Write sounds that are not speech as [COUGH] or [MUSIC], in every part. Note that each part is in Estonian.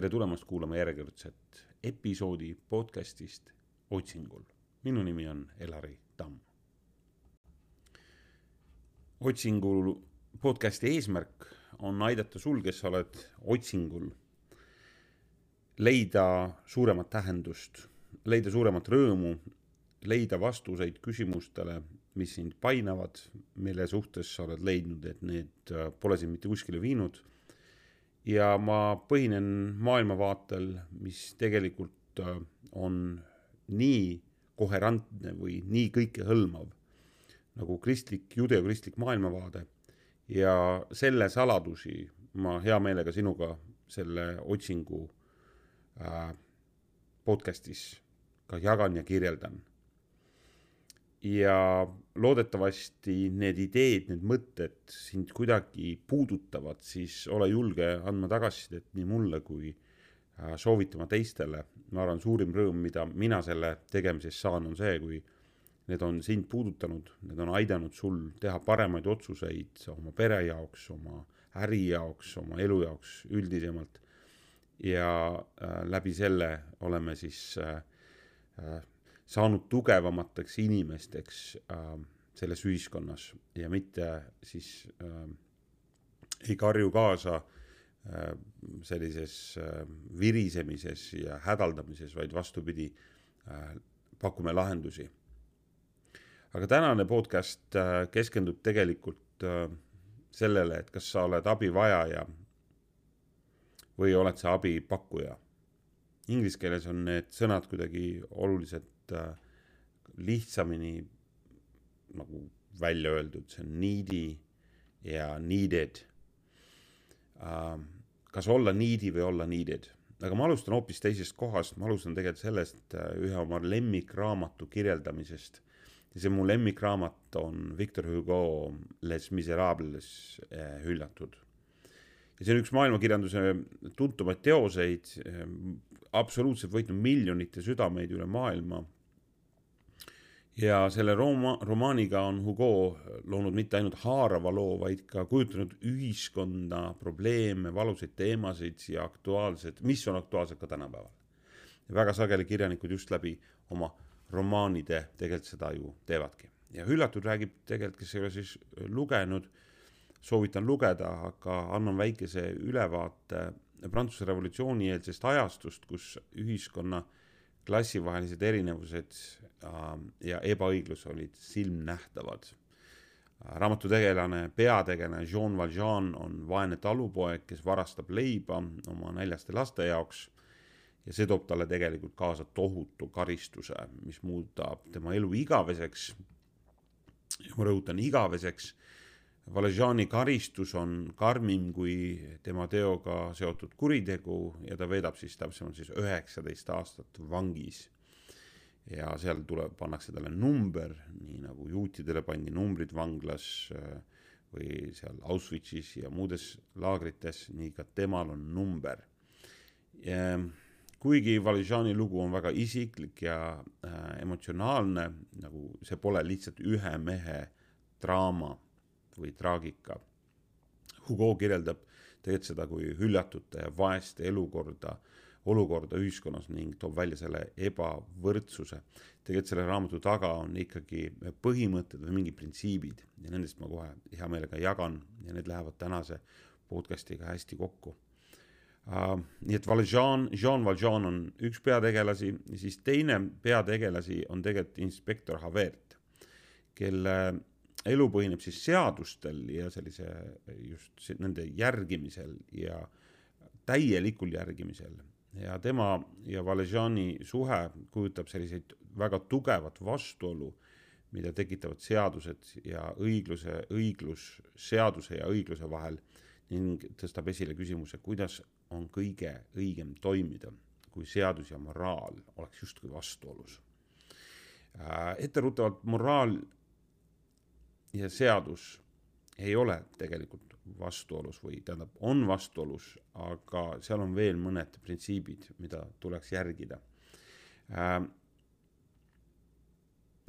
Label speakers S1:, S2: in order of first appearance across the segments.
S1: tere tulemast kuulama järjekordset episoodi podcastist Otsingul. minu nimi on Elari Tamm. otsingul podcasti eesmärk on aidata sul, kes sa oled otsingul, leida suuremat tähendust, leida suuremat rõõmu, leida vastuseid küsimustele, mis sind painavad, mille suhtes sa oled leidnud, et need pole sind mitte kuskile viinud ja ma põhinen maailmavaatel, mis tegelikult äh, on nii koherentne või nii kõikehõlmav nagu kristlik, judeokristlik maailmavaade. Ja selle saladusi ma hea meelega sinuga selle otsingu äh, podcastis ka jagan ja kirjeldan. Ja loodetavasti need ideed, need mõtted sind kuidagi puudutavad, siis ole julge andma tagasisidet nii mulle kui äh, soovitama teistele. ma arvan, suurim rõõm, mida mina selle tegemisest saan, on see, kui need on sind puudutanud, need on aidanud sul teha paremaid otsuseid oma pere jaoks, oma äri jaoks, oma elu jaoks üldisemalt. ja äh, läbi selle oleme siis äh, äh, saanud tugevamateks inimesteks äh, selles ühiskonnas ja mitte siis äh, ei karju kaasa äh, sellises äh, virisemises ja hädaldamises, vaid vastupidi äh,, pakume lahendusi. aga tänane podcast äh, keskendub tegelikult äh, sellele, et kas sa oled abivajaja või oled sa abipakkuja. Inglise keeles on need sõnad kuidagi oluliselt äh, lihtsamini nagu välja öeldud, see on needy ja needed äh,. kas olla needy või olla needed, aga ma alustan hoopis teisest kohast, ma alustan tegelikult sellest äh, ühe oma lemmikraamatu kirjeldamisest. ja see mu lemmikraamat on Victor Hugo Les Miserables äh, hüljatud ja see on üks maailmakirjanduse tuntumaid teoseid, absoluutselt võitnud miljonite südameid üle maailma ja selle rooma-, romaaniga on Hugo loonud mitte ainult haarava loo, vaid ka kujutanud ühiskonda probleeme, valusaid teemasid ja aktuaalsed, mis on aktuaalsed ka tänapäeval. väga sageli kirjanikud just läbi oma romaanide tegelikult seda ju teevadki. ja Hüllatud räägib tegelikult, kes ei ole siis lugenud, soovitan lugeda, aga annan väikese ülevaate Prantsuse revolutsiooni eelsest ajastust, kus ühiskonna äh, klassivahelised erinevused ähm, ja ebaõiglus olid silmnähtavad. raamatu tegelane, peategelane Jean Valjean on vaene talupoeg, kes varastab leiba oma näljaste laste jaoks ja see toob talle tegelikult kaasa tohutu karistuse, mis muudab tema elu igaveseks. ma rõhutan igaveseks Valjeani karistus on karmim kui tema teoga seotud kuritegu ja ta veedab siis täpsemalt siis üheksateist aastat vangis. ja seal tuleb, pannakse talle number, nii nagu juutidele pandi numbrid vanglas äh, või seal Auschwitzis ja muudes laagrites, nii ka temal on number. kuigi Valjeani lugu on väga isiklik ja äh, emotsionaalne, nagu see pole lihtsalt ühe mehe draama või traagika. Hugo kirjeldab tegelikult seda kui hüljatute ja vaeste elukorda, olukorda ühiskonnas ning toob välja selle ebavõrdsuse. tegelikult selle raamatu taga on ikkagi põhimõtted või mingid printsiibid ja nendest ma kohe hea meelega jagan ja need lähevad tänase podcast'iga hästi kokku uh,. nii et Valjean, Jean Valjean on üks peategelasi, siis teine peategelasi on tegelikult inspektor Javert, kelle elu põhineb siis seadustel ja sellise just nende järgimisel ja täielikul järgimisel ja tema ja Valejani suhe kujutab selliseid väga tugevat vastuolu, mida tekitavad seadused ja õigluse, õiglus seaduse ja õigluse vahel ning tõstab esile küsimuse, kuidas on kõige õigem toimida, kui seadus ja moraal oleks justkui vastuolus äh,. etteruttavalt moraal ja seadus ei ole tegelikult vastuolus või tähendab, on vastuolus, aga seal on veel mõned printsiibid, mida tuleks järgida. Ähm,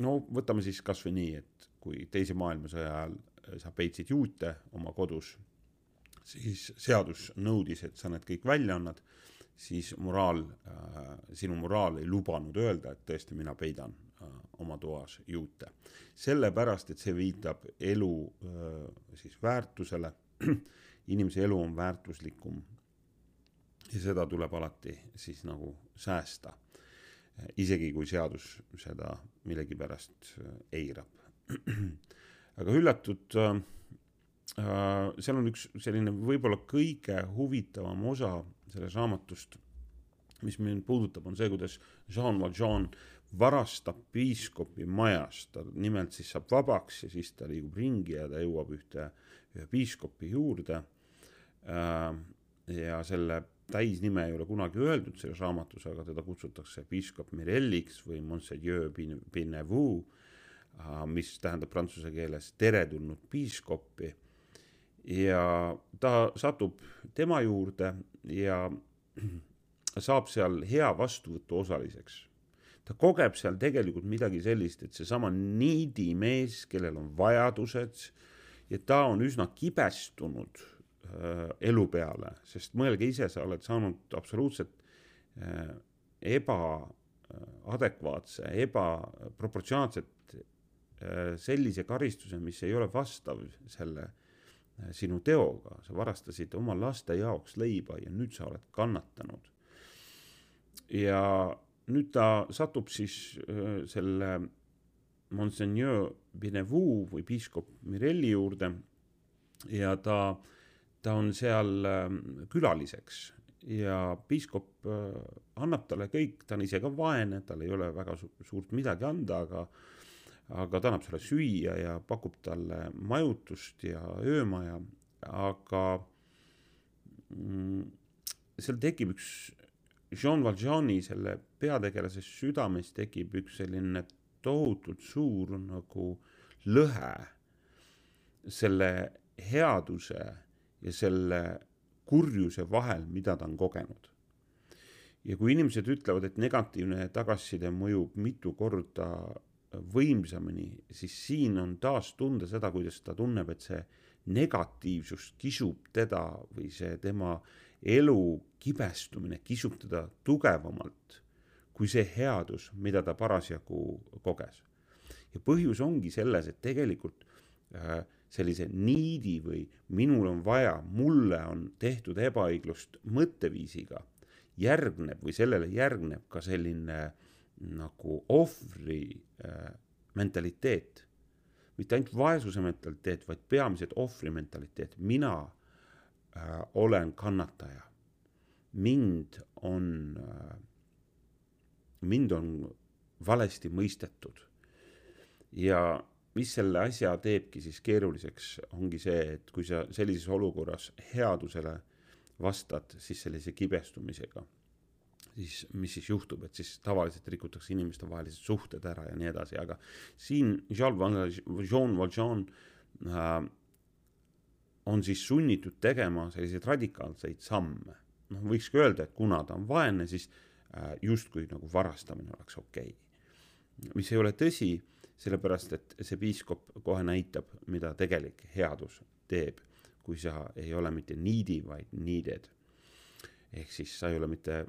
S1: no võtame siis kasvõi nii, et kui teise maailmasõja ajal sa peitsid juute oma kodus, siis seadus nõudis, et sa need kõik välja annad, siis moraal äh,, sinu moraal ei lubanud öelda, et tõesti, mina peidan äh, oma toas juute. sellepärast, et see viitab elu äh, siis väärtusele, [CLEARS THROAT] inimese elu on väärtuslikum ja seda tuleb alati siis nagu säästa. isegi kui seadus seda millegipärast äh, eirab. [CLEARS THROAT] aga äh, äh,, seal on üks selline võib-olla kõige huvitavam osa sellest raamatust, mis mind puudutab, on see, kuidas Jean Valjean varastab piiskopi majast, ta nimelt siis saab vabaks ja siis ta liigub ringi ja ta jõuab ühte, ühe piiskopi juurde äh,. ja selle täisnime ei ole kunagi öeldud selles raamatus, aga teda kutsutakse piiskop Mirelliks või Monseigneur Pinevou, mis tähendab prantsuse keeles teretulnud piiskoppi. ja ta satub tema juurde ja [CLEARS THROAT] saab seal hea vastuvõtu osaliseks. Ta kogeb seal tegelikult midagi sellist, et seesama niidimees, kellel on vajadused ja ta on üsna kibestunud Äh, elu peale, sest mõelge ise, sa oled saanud absoluutselt äh, ebaadekvaatse, ebaproportsionaalselt äh, sellise karistuse, mis ei ole vastav selle sinu teoga, sa varastasid oma laste jaoks leiba ja nüüd sa oled kannatanud. ja nüüd ta satub siis selle Monseigneur Binevou või piiskop Mirelli juurde ja ta ta on seal külaliseks. Ja piiskop annab talle kõik, ta on ise ka vaene, tal ei ole väga su suurt midagi anda, aga aga ta annab sulle süüa ja pakub talle majutust ja öömaja, aga mm, seal tekib üks, Jean Valjeani, selle peategelase südames tekib üks selline tohutult suur nagu lõhe selle headuse ja selle kurjuse vahel, mida ta on kogenud. ja kui inimesed ütlevad, et negatiivne tagasiside mõjub mitu korda võimsamini, siis siin on taas tunda seda, kuidas ta tunneb, et see negatiivsus kisub teda või see tema elu kibestumine kisub teda tugevamalt kui see headus, mida ta parasjagu koges. ja põhjus ongi selles, et tegelikult äh, sellise niidi või minul on vaja, mulle on tehtud ebaõiglust mõtteviisiga, järgneb või sellele järgneb ka selline nagu ohvri äh, mentaliteet. Mitte ainult vaesuse mentaliteet, vaid peamiselt ohvri mentaliteet, mina äh, olen kannataja. mind on äh,, mind on valesti mõistetud. Ja mis selle asja teebki siis keeruliseks, ongi see, et kui sa sellises olukorras headusele vastad siis sellise kibestumisega, siis mis siis juhtub, et siis tavaliselt rikutakse inimestevahelised suhted ära ja nii edasi, aga siin Jean Valjean äh, on siis sunnitud tegema selliseid radikaalseid samme. noh, võikski öelda, et kuna ta on vaene, siis äh, justkui nagu varastamine oleks okei okay.. mis ei ole tõsi sellepärast et see piiskop kohe näitab, mida tegelik headus teeb, kui sa ei ole mitte needy, vaid needed. ehk siis sa ei ole mitte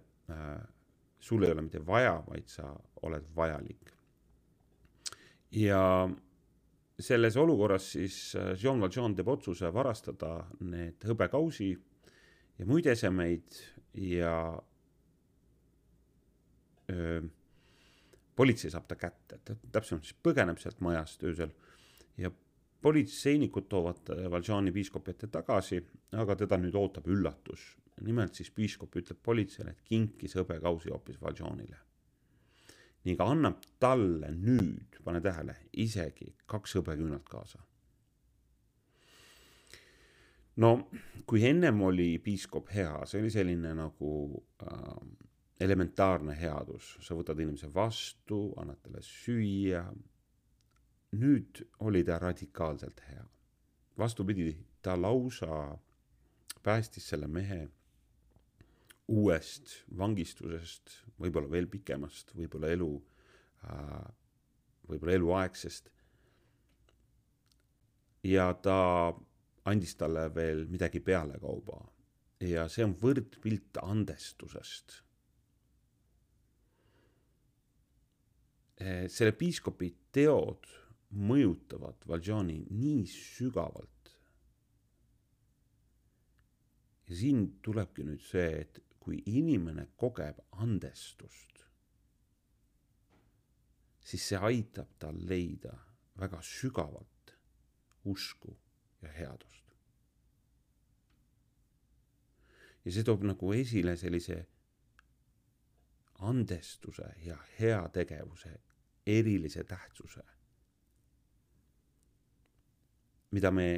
S1: sul ei ole mitte vaja, vaid sa oled vajalik. ja selles olukorras siis äh, Jean Valjean teeb otsuse varastada need hõbekausi ja muid esemeid ja öö, politsei saab ta kätte, täpsemalt siis põgeneb sealt majast öösel ja politseinikud toovad Valjeani piiskopi ette tagasi, aga teda nüüd ootab üllatus. Nimelt siis piiskop ütleb politseile, et kinkis hõbekausi hoopis Valjeanile. ning annab talle nüüd, pane tähele, isegi kaks hõbeküünalt kaasa. no kui ennem oli piiskop hea, see oli selline nagu äh, elementaarne headus, sa võtad inimese vastu, annad talle süüa. nüüd oli ta radikaalselt hea. vastupidi, ta lausa päästis selle mehe uuest vangistusest, võib-olla veel pikemast, võib-olla elu, äh, võib-olla eluaegsest. ja ta andis talle veel midagi pealekauba ja see on võrdpilt andestusest. Eh, selle piiskopi teod mõjutavad Valjani nii sügavalt. ja siin tulebki nüüd see, et kui inimene kogeb andestust, siis see aitab tal leida väga sügavat usku ja headust. ja see toob nagu esile sellise andestuse ja heategevuse erilise tähtsuse, mida me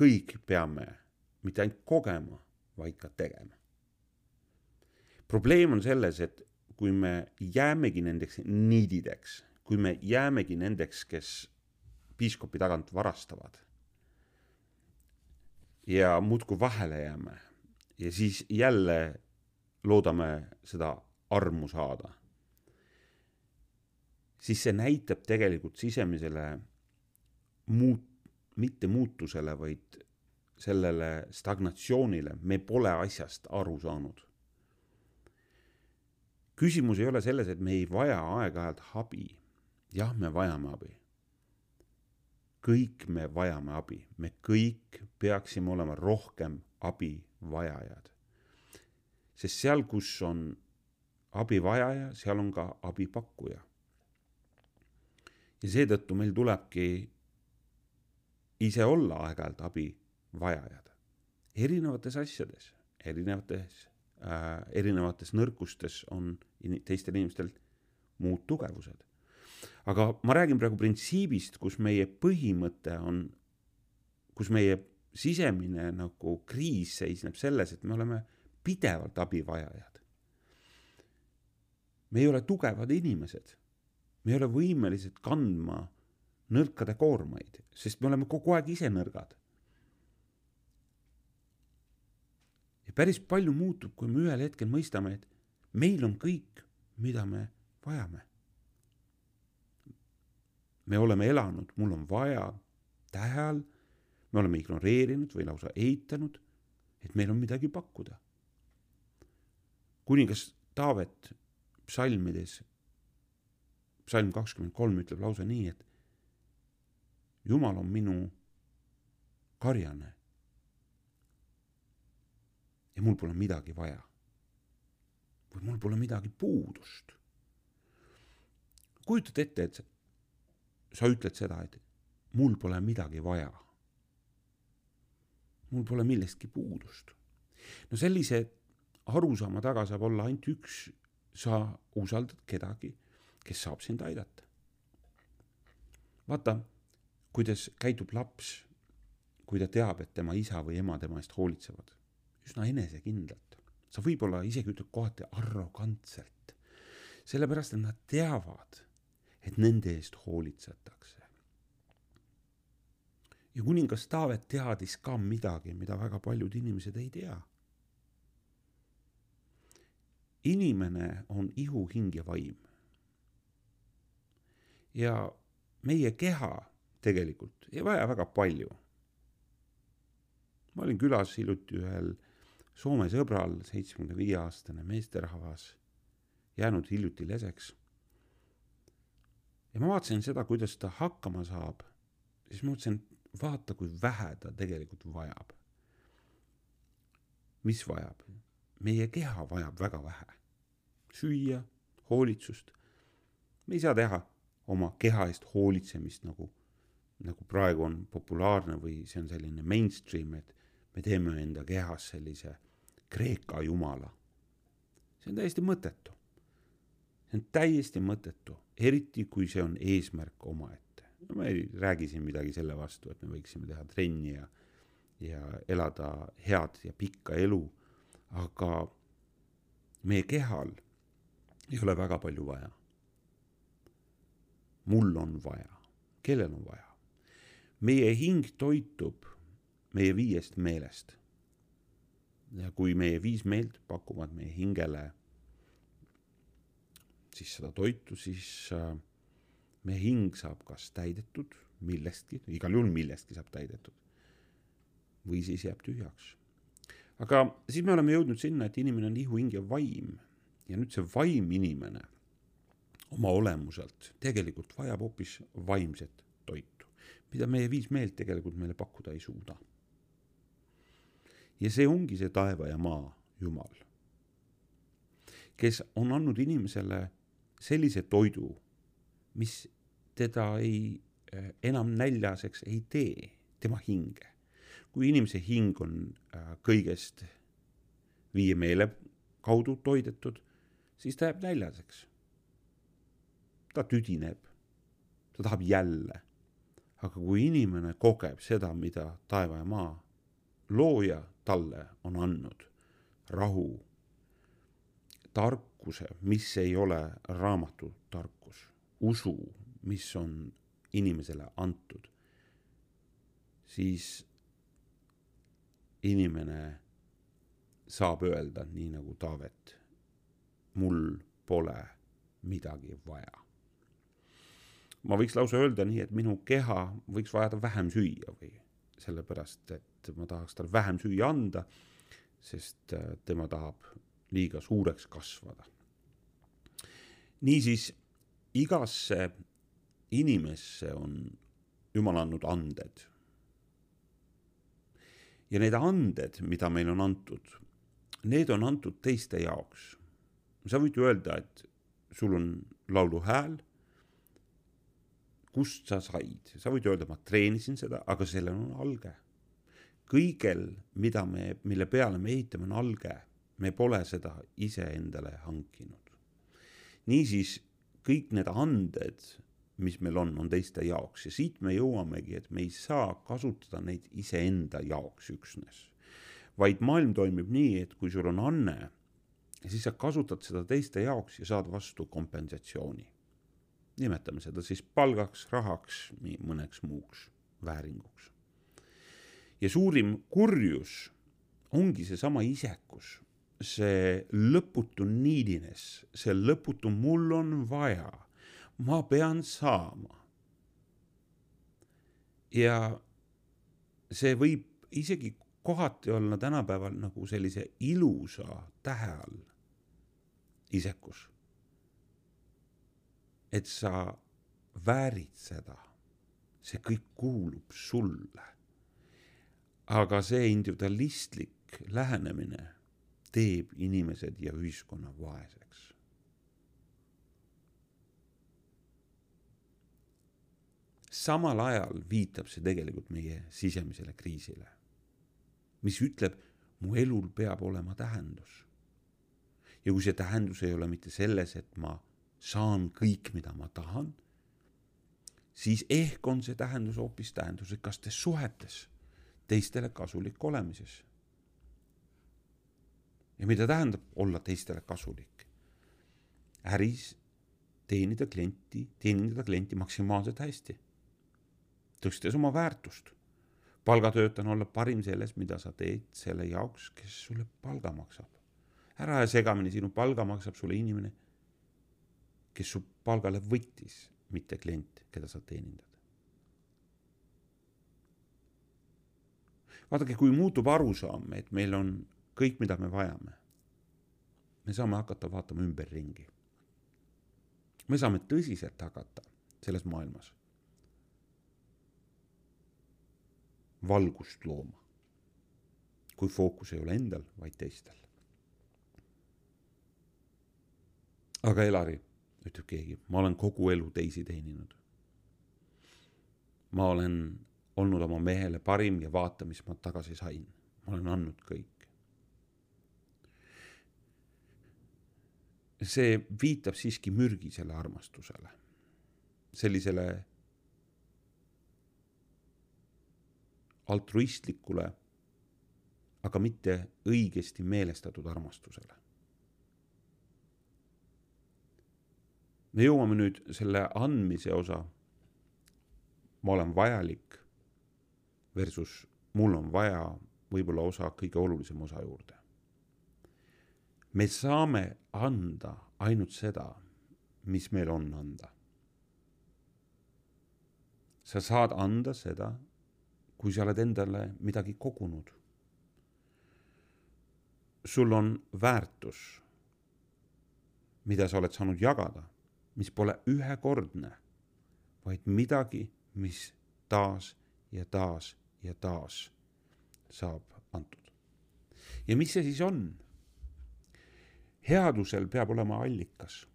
S1: kõik peame mitte ainult kogema, vaid ka tegema. probleem on selles, et kui me jäämegi nendeks niidideks, kui me jäämegi nendeks, kes piiskopi tagant varastavad ja muudkui vahele jääme ja siis jälle loodame seda armu saada, siis see näitab tegelikult sisemisele muut-, mitte muutusele, vaid sellele stagnatsioonile, me pole asjast aru saanud. küsimus ei ole selles, et me ei vaja aeg-ajalt abi. jah, me vajame abi. kõik me vajame abi, me kõik peaksime olema rohkem abivajajad. sest seal, kus on abivajaja, seal on ka abipakkuja. ja seetõttu meil tulebki ise olla aeg-ajalt abivajajad erinevates asjades, erinevates äh,, erinevates nõrkustes on in, teistel inimestel muud tugevused. aga ma räägin praegu printsiibist, kus meie põhimõte on, kus meie sisemine nagu kriis seisneb selles, et me oleme pidevalt abivajajad. me ei ole tugevad inimesed, me ei ole võimelised kandma nõrkade koormaid, sest me oleme kogu aeg ise nõrgad. Ja päris palju muutub, kui me ühel hetkel mõistame, et meil on kõik, mida me vajame. me oleme elanud, mul on vaja tähe all, me oleme ignoreerinud või lausa eitanud, et meil on midagi pakkuda. kuningas Taavet psalmides, psalm kakskümmend kolm ütleb lausa nii, et Jumal on minu karjane. Ja mul pole midagi vaja. või mul pole midagi puudust. kujutad ette, et sa ütled seda, et mul pole midagi vaja. mul pole millestki puudust. no sellise arusaama taga saab olla ainult üks, sa usaldad kedagi, kes saab sind aidata. vaata kuidas käitub laps, kui ta teab, et tema isa või ema tema eest hoolitsevad. Üsna enesekindlalt. sa võib-olla isegi ütled kohati arrogantselt. sellepärast, et nad teavad, et nende eest hoolitsetakse. ja kuningas Taavet teadis ka midagi, mida väga paljud inimesed ei tea. inimene on ihu, hing ja vaim. ja meie keha tegelikult ei vaja väga palju. ma olin külas hiljuti ühel Soome sõbral, seitsmekümne viie aastane meesterahvas, jäänud hiljuti leseks. ja ma vaatasin seda, kuidas ta hakkama saab, siis mõtlesin, vaata, kui vähe ta tegelikult vajab. mis vajab? meie keha vajab väga vähe. süüa, hoolitsust. me ei saa teha oma keha eest hoolitsemist nagu nagu praegu on populaarne või see on selline mainstream, et me teeme enda kehas sellise Kreeka jumala. see on täiesti mõttetu. see on täiesti mõttetu, eriti kui see on eesmärk omaette. no ma ei räägi siin midagi selle vastu, et me võiksime teha trenni ja, ja elada head ja pikka elu, aga meie kehal ei ole väga palju vaja. mul on vaja, kellel on vaja? meie hing toitub meie viiest meelest. Ja kui meie viis meelt pakuvad meie hingele siis seda toitu, siis äh, meie hing saab kas täidetud millestki, igal juhul millestki saab täidetud. või siis jääb tühjaks. aga siis me oleme jõudnud sinna, et inimene on ihu, hing ja vaim ja nüüd see vaim inimene oma olemuselt tegelikult vajab hoopis vaimset toitu, mida meie viis meelt tegelikult meile pakkuda ei suuda. Ja see ongi see taeva ja maa Jumal, kes on andnud inimesele sellise toidu, mis teda ei, eh, enam näljaseks ei tee, tema hinge. kui inimese hing on äh, kõigest viie meele kaudu toidetud, siis ta jääb näljaseks. ta tüdineb, ta tahab jälle. aga kui inimene kogeb seda, mida taeva ja maa looja talle on andnud, rahu, tarkuse, mis ei ole raamatu tarkus, usu, mis on inimesele antud, siis inimene saab öelda, nii nagu Taavet, mul pole midagi vaja. ma võiks lausa öelda nii, et minu keha võiks vajada vähem süüa või sellepärast, et ma tahaks talle vähem süüa anda, sest äh, tema tahab liiga suureks kasvada. niisiis igasse inimesse on Jumal andnud anded. ja need anded, mida meil on antud, need on antud teiste jaoks. sa võid ju öelda, et sul on lauluhääl. kust sa said, sa võid öelda, ma treenisin seda, aga sellel on alge. Kõigel, mida me, mille peale me ehitame, on alge. me pole seda iseendale hankinud. niisiis kõik need anded mis meil on, on teiste jaoks ja siit me jõuamegi, et me ei saa kasutada neid iseenda jaoks üksnes. vaid maailm toimib nii, et kui sul on anne, siis sa kasutad seda teiste jaoks ja saad vastu kompensatsiooni. nimetame seda siis palgaks, rahaks, mõneks muuks vääringuks. Ja suurim kurjus ongi seesama isekus, see lõputu neediness, see lõputu mul on vaja ma pean saama. ja see võib isegi kohati olla tänapäeval nagu sellise ilusa tähe all isekus. et sa väärid seda, see kõik kuulub sulle. Aga see individualistlik lähenemine teeb inimesed ja ühiskonna vaeseks. samal ajal viitab see tegelikult meie sisemisele kriisile, mis ütleb, mu elul peab olema tähendus. ja kui see tähendus ei ole mitte selles, et ma saan kõik, mida ma tahan, siis ehk on see tähendus hoopis tähendusrikastes suhetes, teistele kasulik olemises. ja mida tähendab olla teistele kasulik? äris teenida klienti, teenindada klienti maksimaalselt hästi tõstes oma väärtust. palgatöötajana olla parim selles, mida sa teed selle jaoks, kes sulle palga maksab. ära aja segamini, sinu palga maksab sulle inimene, kes su palgale võttis, mitte klient, keda sa teenindad. Vaadake, kui muutub arusaam, et meil on kõik, mida me vajame, me saame hakata vaatama ümberringi. me saame tõsiselt hakata selles maailmas valgust looma. kui fookus ei ole endal, vaid teistel. aga Elari, ütleb keegi, ma olen kogu elu teisi teeninud. ma olen olnud oma mehele parim ja vaata, mis ma tagasi sain. ma olen andnud kõik. see viitab siiski mürgisele armastusele, sellisele altruistlikule, aga mitte õigesti meelestatud armastusele. me jõuame nüüd selle andmise osa. ma olen vajalik versus mul on vaja võib-olla osa kõige olulisem osa juurde. me saame anda ainult seda, mis meil on anda. sa saad anda seda kui sa oled endale midagi kogunud. sul on väärtus, mida sa oled saanud jagada, mis pole ühekordne, vaid midagi, mis taas ja taas ja taas saab antud. ja mis see siis on? headusel peab olema allikas.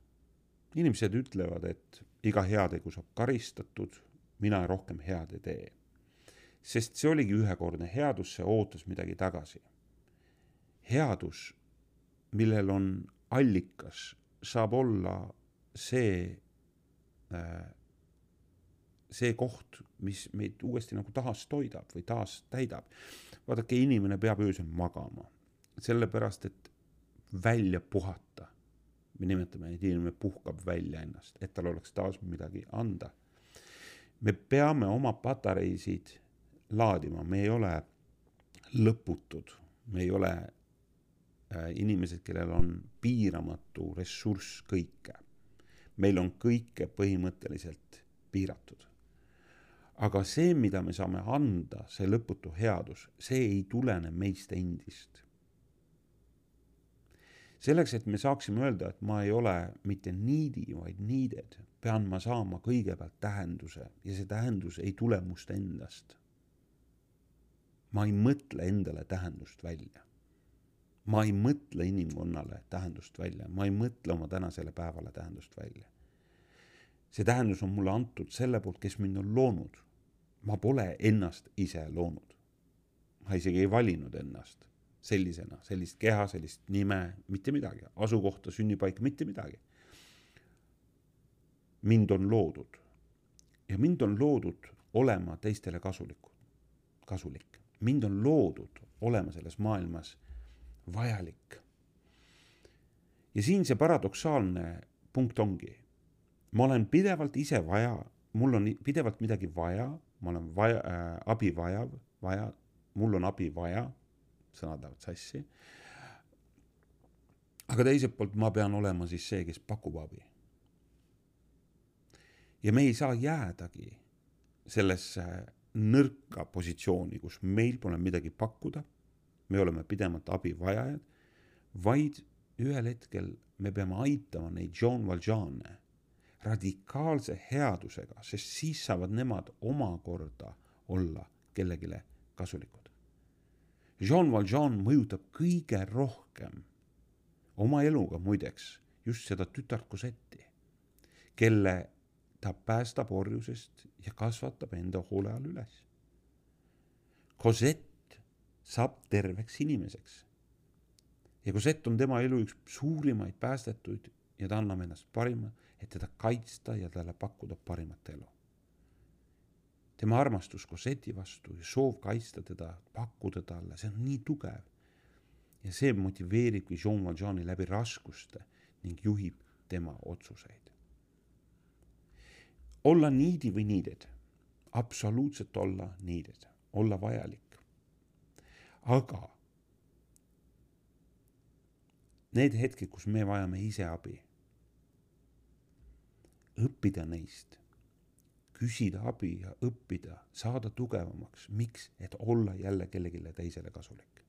S1: inimesed ütlevad, et iga heategu saab karistatud, mina rohkem head ei tee. sest see oligi ühekordne headus, see ootas midagi tagasi. headus, millel on allikas, saab olla see äh, see koht, mis meid uuesti nagu taas toidab või taas täidab. vaadake, inimene peab öösel magama, sellepärast et välja puhata. me nimetame, et inimene puhkab välja ennast, et tal oleks taas midagi anda. me peame oma patareisid laadima, me ei ole lõputud, me ei ole äh, inimesed, kellel on piiramatu ressurss kõike. meil on kõike põhimõtteliselt piiratud aga see, mida me saame anda, see lõputu headus, see ei tulene meist endist. selleks, et me saaksime öelda, et ma ei ole mitte needy, vaid needed, pean ma saama kõigepealt tähenduse ja see tähendus ei tule must endast. ma ei mõtle endale tähendust välja. ma ei mõtle inimkonnale tähendust välja, ma ei mõtle oma tänasele päevale tähendust välja see tähendus on mulle antud selle poolt, kes mind on loonud ma pole ennast ise loonud. ma isegi ei valinud ennast sellisena, sellist keha, sellist nime, mitte midagi, asukohta, sünnipaika, mitte midagi. mind on loodud ja mind on loodud olema teistele kasulikud, kasulik. mind on loodud olema selles maailmas vajalik. ja siin see paradoksaalne punkt ongi. Ma olen pidevalt ise vaja, mul on pidevalt midagi vaja ma olen vaja äh,, abi vajav, vaja, mul on abi vaja, sõnad lähevad sassi. aga teiselt poolt ma pean olema siis see, kes pakub abi. ja me ei saa jäädagi sellesse nõrka positsiooni, kus meil pole midagi pakkuda, me oleme pidevalt abivajajad, vaid ühel hetkel me peame aitama neid John Valjeane radikaalse headusega, sest siis saavad nemad omakorda olla kellelegi kasulikud. Jean Valjean mõjutab kõige rohkem oma eluga muideks just seda tütart Cosetti, kelle ta päästab orjusest ja kasvatab enda hoole all üles. Cosette saab terveks inimeseks. ja Cosette on tema elu üks suurimaid päästetuid ja ta annab ennast parima et teda kaitsta ja talle pakkuda parimat elu. tema armastus Cossetti vastu ja soov kaitsta teda, pakkuda talle, see on nii tugev. ja see motiveeribki Jean Valjeani läbi raskuste ning juhib tema otsuseid. olla needy või needed, absoluutselt olla needed, olla vajalik. aga need hetked, kus me vajame ise abi õppida neist, küsida abi ja õppida, saada tugevamaks, miks, et olla jälle kellelegi teisele kasulik.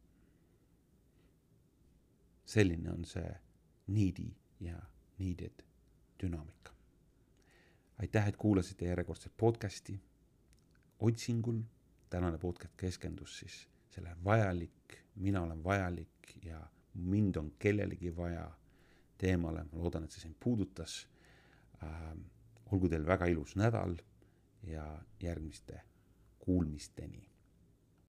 S1: selline on see needy ja needed dünaamika. aitäh, et kuulasite järjekordset podcasti. otsingul tänane podcast keskendus siis selle vajalik, mina olen vajalik ja mind on kellelegi vaja teemale, ma loodan, et see sind puudutas. Olgu teil väga ilus nädal ja järgmiste kuulmisteni